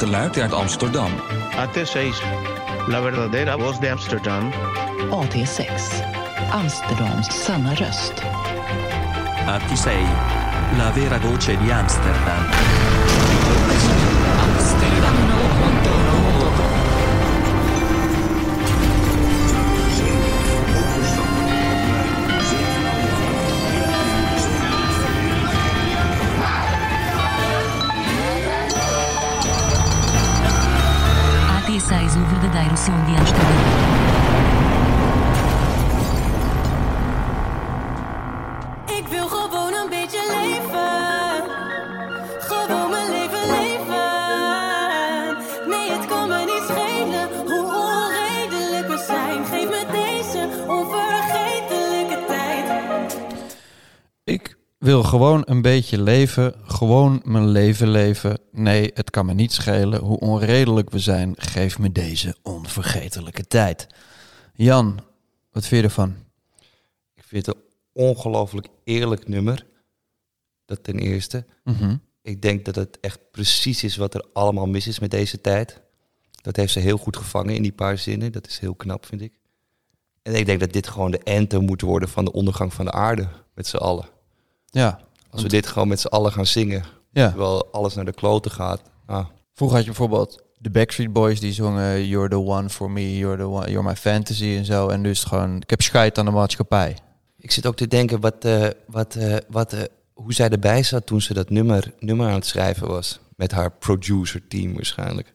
geluid uit Amsterdam. AT6, la verdadera voz de Amsterdam. AT6. Amsterdams sanna röst. AT6, la vera voce di Amsterdam. Wil gewoon een beetje leven, gewoon mijn leven leven. Nee, het kan me niet schelen hoe onredelijk we zijn. Geef me deze onvergetelijke tijd. Jan, wat vind je ervan? Ik vind het een ongelooflijk eerlijk nummer. Dat ten eerste. Mhm. Ik denk dat het echt precies is wat er allemaal mis is met deze tijd. Dat heeft ze heel goed gevangen in die paar zinnen. Dat is heel knap, vind ik. En ik denk dat dit gewoon de anthem moet worden van de ondergang van de aarde. Met z'n allen. Ja, Als we dit gewoon met z'n allen gaan zingen. ja. Terwijl alles naar de kloten gaat. Ah, Vroeger had je bijvoorbeeld de Backstreet Boys die zongen You're the one for me, you're, the one, you're my fantasy en zo. En dus gewoon, ik heb scheid aan de maatschappij. Ik zit ook te denken wat, eh, wat, eh, wat, eh, hoe zij erbij zat toen ze dat nummer, nummer aan het schrijven was. Met haar producer team waarschijnlijk.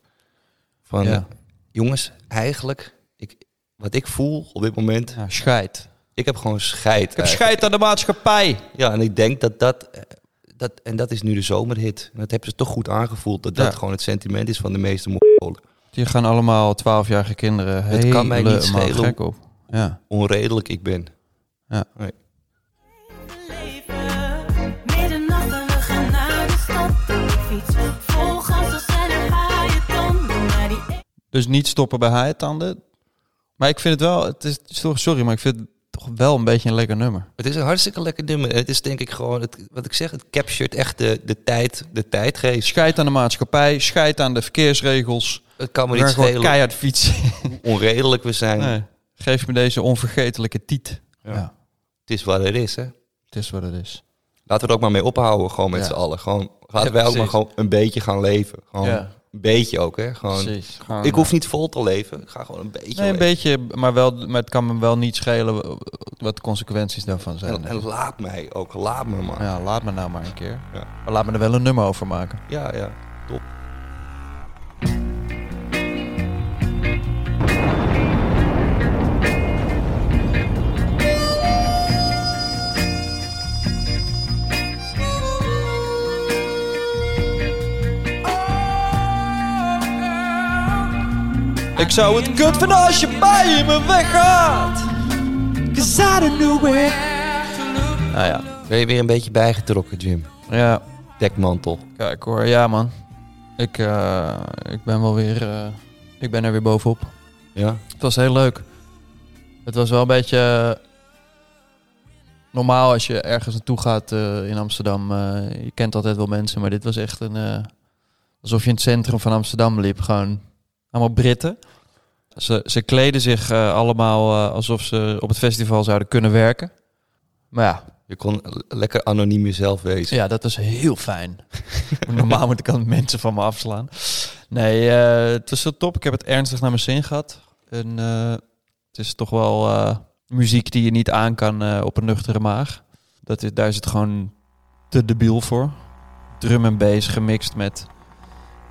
Van Ja. jongens, eigenlijk, ik, wat ik voel op dit moment, Ja, scheid. Ik heb gewoon scheid. Ik heb scheid aan de maatschappij. Ja, en ik denk dat dat, eh, dat, en dat is nu de zomerhit. En dat hebben ze toch goed aangevoeld, dat dat gewoon het sentiment is van de meeste Mongolen. Die gaan allemaal 12-jarige kinderen Het kan mij niet helemaal schelen. gek op. Ja. Onredelijk ik ben. Ja. Nee. Dus niet stoppen bij haaientanden. Maar ik vind het wel, het is, sorry, sorry, maar ik vind het toch wel een beetje een lekker nummer. Het is een hartstikke lekker nummer. Het is denk ik gewoon, het, wat ik zeg, het captured echt de, de tijd, de tijdgeest. Scheid aan de maatschappij, scheid aan de verkeersregels. Het kan me We niet gaan gewoon schelen keihard fietsen. hoe onredelijk we zijn. Nee. Geef me deze onvergetelijke tiet. Ja. Ja. Het is wat het is, hè. Het is wat het is. Laten we er ook maar mee ophouden, gewoon met Ja. z'n allen. Gewoon, laten Ja, wij ook maar gewoon een beetje gaan leven. Gewoon Ja. Een beetje ook, hè. Gewoon, Precies. Gewoon, ik hoef niet vol te leven. Ik ga gewoon een beetje Nee, een leven. beetje, maar, wel, maar het kan me wel niet schelen wat de consequenties daarvan zijn. En, en laat mij ook, laat me maar. Ja, Ja, laat me nou maar een keer. Ja. Maar laat me er wel een nummer over maken. ja, top. Ik zou het kut vinden als je bij me weggaat. Cause I don't know where. Nou ja. Ben je weer een beetje bijgetrokken, Jim? Ja, Dekmantel. kijk hoor. Ja man. Ik, eh, ik ben wel weer... eh, ik ben er weer bovenop. Ja? Het was heel leuk. Het was wel een beetje eh, normaal als je ergens naartoe gaat eh, in Amsterdam. eh, je kent altijd wel mensen, maar dit was echt een... eh, alsof je in het centrum van Amsterdam liep. Gewoon allemaal Britten. Ze, ze kleden zich eh, allemaal eh, alsof ze op het festival zouden kunnen werken. Maar ja, Je kon lekker anoniem jezelf wezen. ja, dat is heel fijn. Normaal moet ik aan mensen van me afslaan. Nee, eh, het was zo top. Ik heb het ernstig naar mijn zin gehad. En het is toch wel muziek die je niet aan kan op een nuchtere maag. Dat is, daar is het gewoon te debiel voor. Drum en bass gemixt met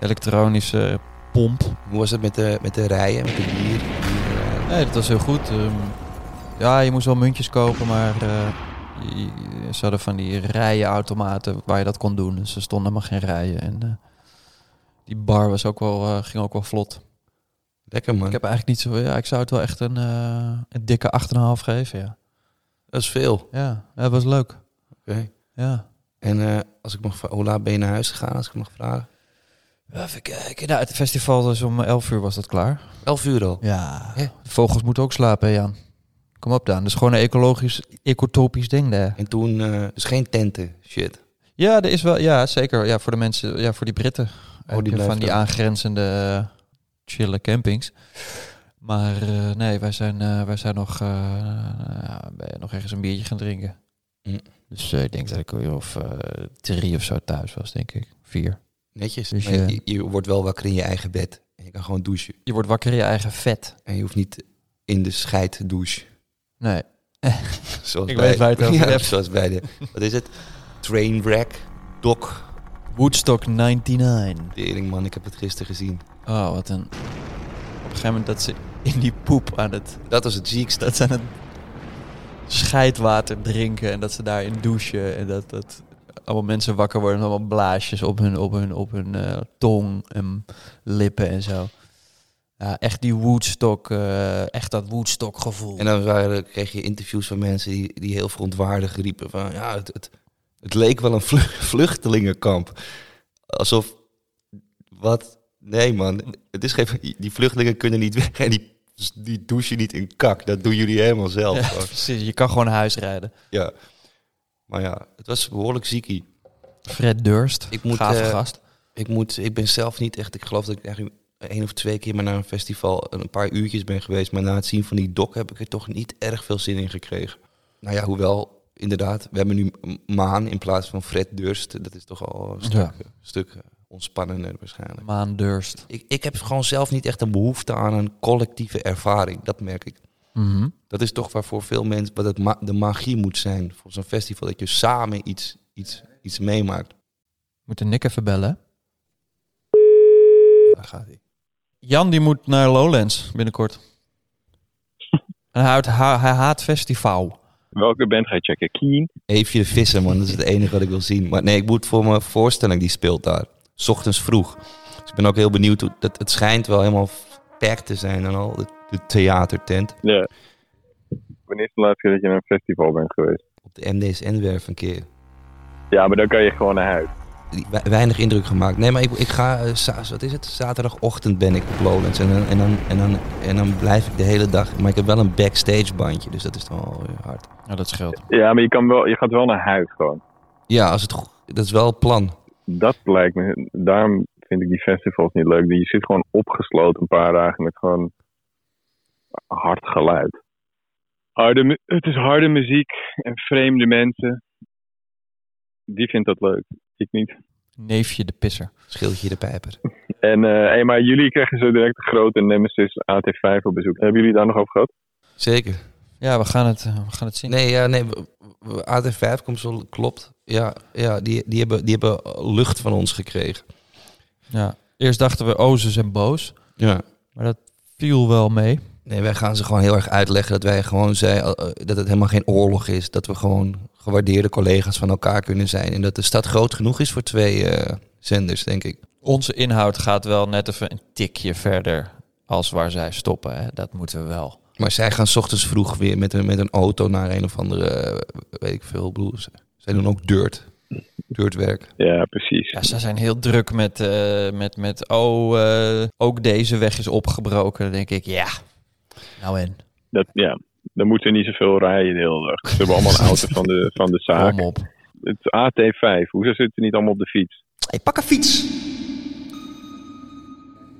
elektronische pomp. Hoe was het met de, met de rijen, met de bier? Nee, dat was heel goed. Ehm, ja, je moest wel muntjes kopen, maar eh, je- je- ze hadden van die rijenautomaten waar je dat kon doen. Dus er stonden maar geen rijen. En eh, die bar was ook wel, eh, ging ook wel vlot. Lekker man. Ik heb eigenlijk niet zo... Ja, ik zou het wel echt een, eh, een dikke 8,5 geven, ja. Dat is veel. Ja, dat was leuk. Oké. Ja. En eh, als ik mag vragen, hoe laat ben je naar huis gegaan, als ik mag vragen? Even kijken. Nou, het festival was om 11 uur was dat klaar. Elf uur al. Ja. Vogels moeten ook slapen, Jan. Kom op dan. Is gewoon een ecologisch, ecotopisch ding daar. En toen, eh, dus geen tenten, shit. Ja, er is wel, ja, zeker. Ja, voor de mensen, ja, voor die Britten. Heb die je van die aangrenzende eh, chille campings. Maar eh, nee, wij zijn, eh, wij zijn nog, eh, nog ergens een biertje gaan drinken. Hm. Dus eh, ik denk dat ik uur of eh, drie of zo thuis was, denk ik. Vier. Netjes. Dus je- je, je wordt wel wakker in je eigen bed. En je kan gewoon douchen. Je wordt wakker in je eigen vet. En je hoeft niet in de scheid te douchen. Nee. Zoals Ik bij, weet waar het over ja. Zoals bij de, wat is het? Trainwreck, Doc. Woodstock 99. Tering man, ik heb het gisteren gezien. Oh, wat een... Op een gegeven moment dat ze in die poep aan het... Dat was het ziekste. Dat ze aan het scheidwater drinken en dat ze daarin douchen. En dat, dat allemaal mensen wakker worden en allemaal blaasjes op hun, op hun, op hun eh, tong en lippen en zo. Ja, echt die Woodstock, eh, echt dat Woodstock gevoel. En dan waren, kreeg je interviews van mensen die, die heel verontwaardigd riepen van... Ja, het, het, het leek wel een vlu- vluchtelingenkamp. Alsof... Wat? Nee man, het is geen, die vluchtelingen kunnen niet weg en die, die douchen niet in kak. Dat doen jullie helemaal zelf. Ja, precies, je kan gewoon naar huis rijden. Ja. Maar ja, het was behoorlijk ziekie. Fred Durst, Ik moet, gave eh, gast. Ik, moet, ik ben zelf niet echt... Ik geloof dat ik eigenlijk één of twee keer maar naar een festival een paar uurtjes ben geweest. Maar na het zien van die doc heb ik er toch niet erg veel zin in gekregen. Nou ja, hoewel, inderdaad, we hebben nu Maan in plaats van Fred Durst. Dat is toch al een stuk, Ja. een stuk eh, ontspannender waarschijnlijk. Maan Durst. Ik, ik heb gewoon zelf niet echt een behoefte aan een collectieve ervaring. Dat merk ik. Mhm. Dat is toch waarvoor veel mensen, wat het ma- de magie moet zijn voor zo'n festival. Dat je samen iets, iets, iets meemaakt. Moeten Nick even bellen. Daar gaat hij. Jan die moet naar Lowlands binnenkort. en hij, houdt- hij, hij haat festival. Welke band ga je checken? Keen? Eefje de Visser, man. Dat is het enige wat ik wil zien. Maar nee, ik moet voor mijn voorstelling die speelt daar. 's ochtends vroeg. Dus ik ben ook heel benieuwd. Hoe, dat, het schijnt wel helemaal te zijn en al. De, de theatertent. Ja. Wanneer is de laatste keer dat je naar een festival bent geweest? Op de MDSN-werf een keer. Ja, maar dan kan je gewoon naar huis. Weinig indruk gemaakt. Nee, maar ik, ik ga... eh, wat is het? Zaterdagochtend ben ik op Lowlands. En dan, en, dan, en, dan, en dan blijf ik de hele dag... Maar ik heb wel een backstage bandje. Dus dat is dan wel hard. Ja, dat scheelt. Ja, maar je, kan wel, je gaat wel naar huis gewoon. Ja, als het, dat is wel het plan. Dat lijkt me. Daarom vind ik die festivals niet leuk. Je zit gewoon opgesloten een paar dagen met gewoon hard geluid. Harde, het is harde muziek en vreemde mensen. Die vindt dat leuk. Ik niet. Neefje de pisser. Schildje de pijper. En, eh, hey, maar jullie krijgen zo direct de grote Nemesis AT5 op bezoek. Hebben jullie daar nog over gehad? Zeker. Ja, we gaan het, eh, we gaan het zien. Nee, ja, nee. we- we- AT5 komt zo, klopt. Ja, ja die, die, hebben, die hebben lucht van ons gekregen. Ja. Eerst dachten we, oh, ze zijn boos. Ja. Maar dat viel wel mee. Nee, wij gaan ze gewoon heel erg uitleggen dat wij gewoon zei, eh, dat het helemaal geen oorlog is. Dat we gewoon gewaardeerde collega's van elkaar kunnen zijn. En dat de stad groot genoeg is voor twee eh, zenders, denk ik. Onze inhoud gaat wel net even een tikje verder als waar zij stoppen. Hè? Dat moeten we wel. Maar zij gaan 's ochtends vroeg weer met een, met een auto naar een of andere, eh, weet ik veel, bedoel, ze- zij doen ook dirt. Dirtwerk. Ja, precies. Ja, ze zijn heel druk met, eh, met, met oh, eh, ook deze weg is opgebroken. Dan denk ik, ja, nou en, Dat, ja, dan moeten niet zoveel rijden de hele dag. Ze hebben allemaal een auto van de, van de zaak. kom op. Het is AT5. Hoezo zitten ze niet allemaal op de fiets? Hey, pak een fiets.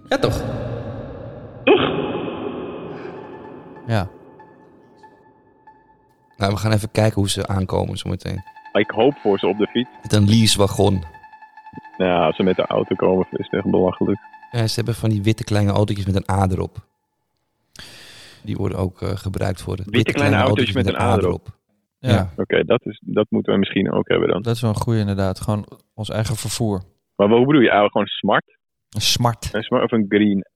Ja toch? Ja, Nou, we gaan even kijken hoe ze aankomen zometeen. Ik hoop voor ze op de fiets. Met een leasewagon. Ja, als ze met de auto komen, is het echt belachelijk. Ja, ze hebben van die witte kleine autootjes met een A erop. Die worden ook eh, gebruikt voor de Witte kleine autootjes met een A erop. ja, Ja. Oké, dat dat, dat moeten we misschien ook hebben dan. dat is wel een goede inderdaad. Gewoon ons eigen vervoer. Maar hoe bedoel je? gewoon smart? Een smart. Een smart of een green?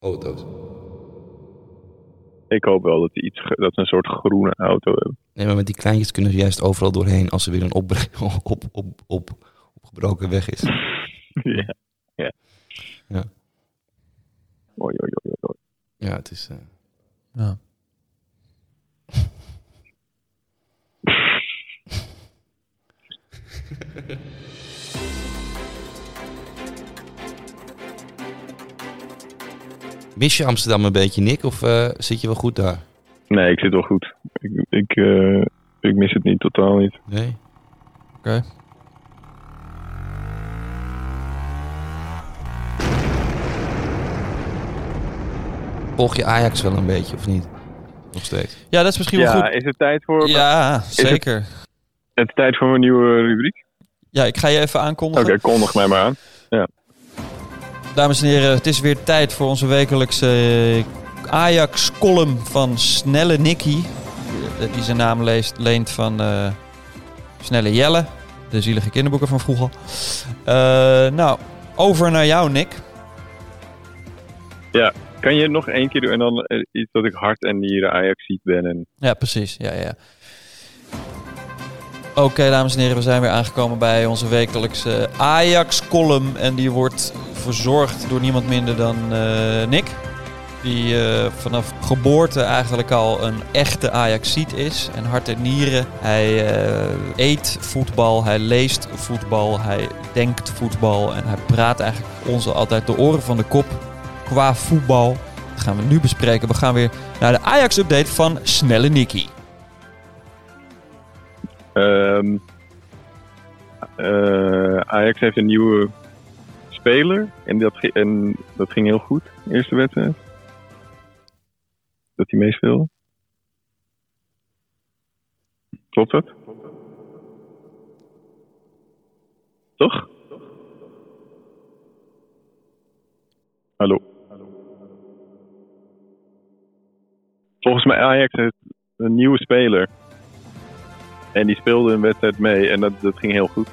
Auto's. Ik hoop wel dat, die iets, dat ze een soort groene auto hebben. Nee, maar met die kleintjes kunnen ze juist overal doorheen als er weer een op, op, op, opgebroken weg is. ja. ja. Ja. Oei, oei, oei, oei. Ja, het is... eh, Ja. Mis je Amsterdam een beetje, Nick? Of eh, zit je wel goed daar? Nee, ik zit wel goed. Ik, ik, eh, ik mis het niet, totaal niet. Nee? Oké. Volg je Ajax wel een beetje, of niet? Nog steeds. Ja, dat is misschien wel goed. Ja, is het tijd voor... Ja, zeker. Is het, tijd voor een nieuwe rubriek? Ja, ik ga je even aankondigen. Oké, okay, kondig mij maar aan. Ja. Dames en heren, het is weer tijd voor onze wekelijkse eh, Ajax-column van Snelle Nicky. eh, Die zijn naam leest, leent van eh, Snelle Jelle, de zielige kinderboeken van vroeger. Nou, over naar jou, Nick. Kan je nog één keer doen en dan iets dat ik hart en nieren Ajax ziet ben en Ja, precies. Ja, ja. Oké, dames en heren, we zijn weer aangekomen bij onze wekelijkse Ajax-column. En die wordt verzorgd door niemand minder dan eh, Nick. Die eh, vanaf geboorte eigenlijk al een echte Ajaxiet is. En hart en nieren. Hij eh, eet voetbal, hij leest voetbal, hij denkt voetbal. En hij praat eigenlijk ons altijd de oren van de kop qua voetbal. Dat gaan we nu bespreken. We gaan weer naar de Ajax-update van Snelle Nicky. Ehm, eh, Ajax heeft een nieuwe speler en dat, dat ging heel goed, eerste wedstrijd. Dat hij meespeelde. Klopt dat? Toch? Hallo. Volgens mij Ajax heeft een nieuwe speler. En die speelde een wedstrijd mee en dat, dat ging heel goed.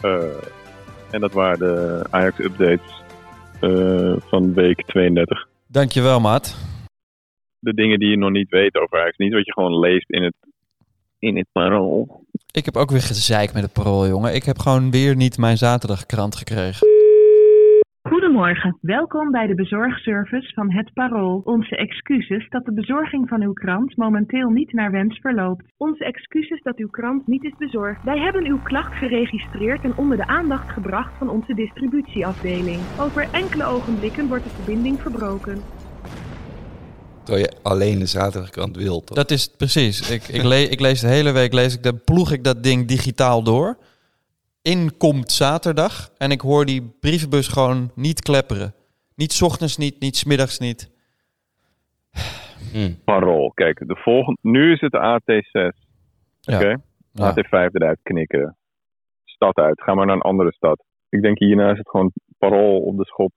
Eh, en dat waren de Ajax-updates eh, van week 32. Dankjewel, maat. De dingen die je nog niet weet over Ajax. Niet wat je gewoon leest in het, in het parool. Ik heb ook weer gezeik met het parool, jongen. Ik heb gewoon weer niet mijn zaterdagkrant gekregen. Goedemorgen, welkom bij de bezorgservice van Het Parool. Onze excuses dat de bezorging van uw krant momenteel niet naar wens verloopt. Onze excuses dat uw krant niet is bezorgd. Wij hebben uw klacht geregistreerd en onder de aandacht gebracht van onze distributieafdeling. Over enkele ogenblikken wordt de verbinding verbroken. Terwijl je alleen de zaterdagkrant wilt, toch? Dat is het precies. Ik, ik, le- ik lees de hele week, lees ik, dan ploeg ik dat ding digitaal door. In komt zaterdag en ik hoor die brievenbus gewoon niet klepperen. Niet 's ochtends niet, niet 's middags niet. Hm. Parool. Kijk, de volgende, nu is het de AT6. Ja. Oké? Ja. AT5 eruit knikken. Stad uit. Ga maar naar een andere stad. Ik denk hierna is het gewoon parool op de schop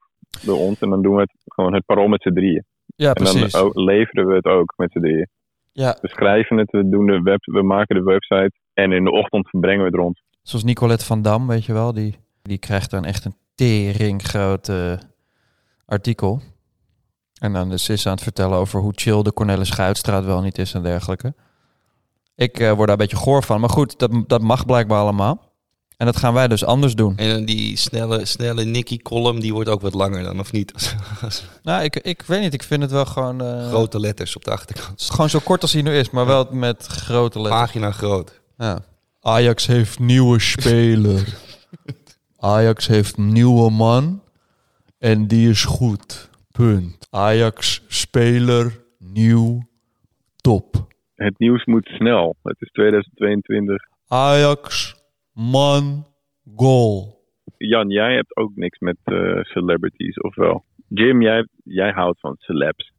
door ons. En dan doen we het gewoon het parool met z'n drieën. Ja, En dan precies. ook, leveren we het ook met z'n drieën. Ja, We schrijven het, we, doen de web, we maken de website. En in de ochtend brengen we het rond. Zoals Nicolette van Dam, weet je wel. Die, die krijgt dan echt een tering groot artikel. En dan is ze aan het vertellen over hoe chill de Cornelis Schuitstraat wel niet is en dergelijke. Ik eh, word daar een beetje goor van. Maar goed, dat, dat mag blijkbaar allemaal. En dat gaan wij dus anders doen. En die snelle, snelle Nicky-column, die wordt ook wat langer dan, of niet? Nou, ik, ik weet niet. Ik vind het wel gewoon... eh, Grote letters op de achterkant. Gewoon zo kort als hij nu is, maar wel met grote letters. Pagina groot. Ja. Ajax heeft nieuwe speler. Ajax heeft nieuwe man. En die is goed. Punt. Ajax speler, nieuw, top. Het nieuws moet snel. Het is 2022. Ajax, man, goal. Jan, jij hebt ook niks met eh, celebrities, of wel? Jim, jij, jij houdt van celebs.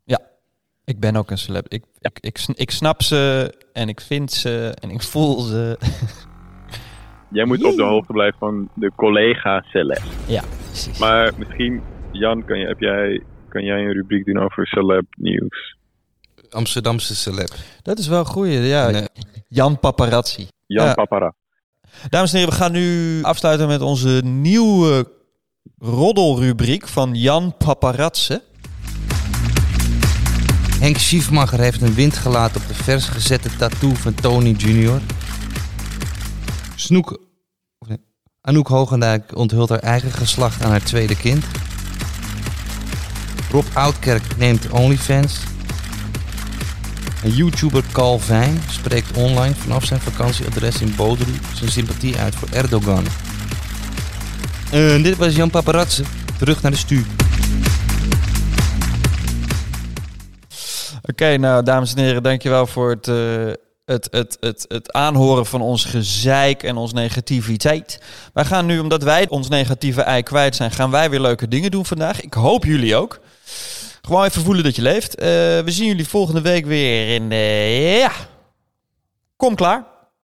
Ik ben ook een celeb. Ik, ik, ik, ik snap ze en ik vind ze en ik voel ze. Jij moet op de hoogte blijven van de collega celebs. Ja, precies. Maar misschien, Jan, kan, je, heb jij, kan jij een rubriek doen over celeb nieuws? Amsterdamse celeb. Dat is wel een goeie, ja. Nee. Jan Paparazzi. Jan Ja. Papara. Dames en heren, we gaan nu afsluiten met onze nieuwe roddelrubriek van Jan Paparazzi. Henk Schiefmacher heeft een wind gelaten op de vers gezette tattoo van Tony Jr. Snoek... Anouk Hogendijk onthult haar eigen geslacht aan haar tweede kind. Rob Oudkerk neemt OnlyFans. En YouTuber Calvin spreekt online vanaf zijn vakantieadres in Bodrum zijn sympathie uit voor Erdogan. En dit was Jan Paparazzi. Terug naar de stuur. Oké, nou dames en heren, dankjewel voor het eh, het, het, het, het aanhoren van ons gezeik en ons negativiteit. Wij gaan nu, omdat wij ons negatieve ei kwijt zijn, gaan wij weer leuke dingen doen vandaag. Ik hoop jullie ook. Gewoon even voelen dat je leeft. Eh, we zien jullie volgende week weer in... ja, kom klaar.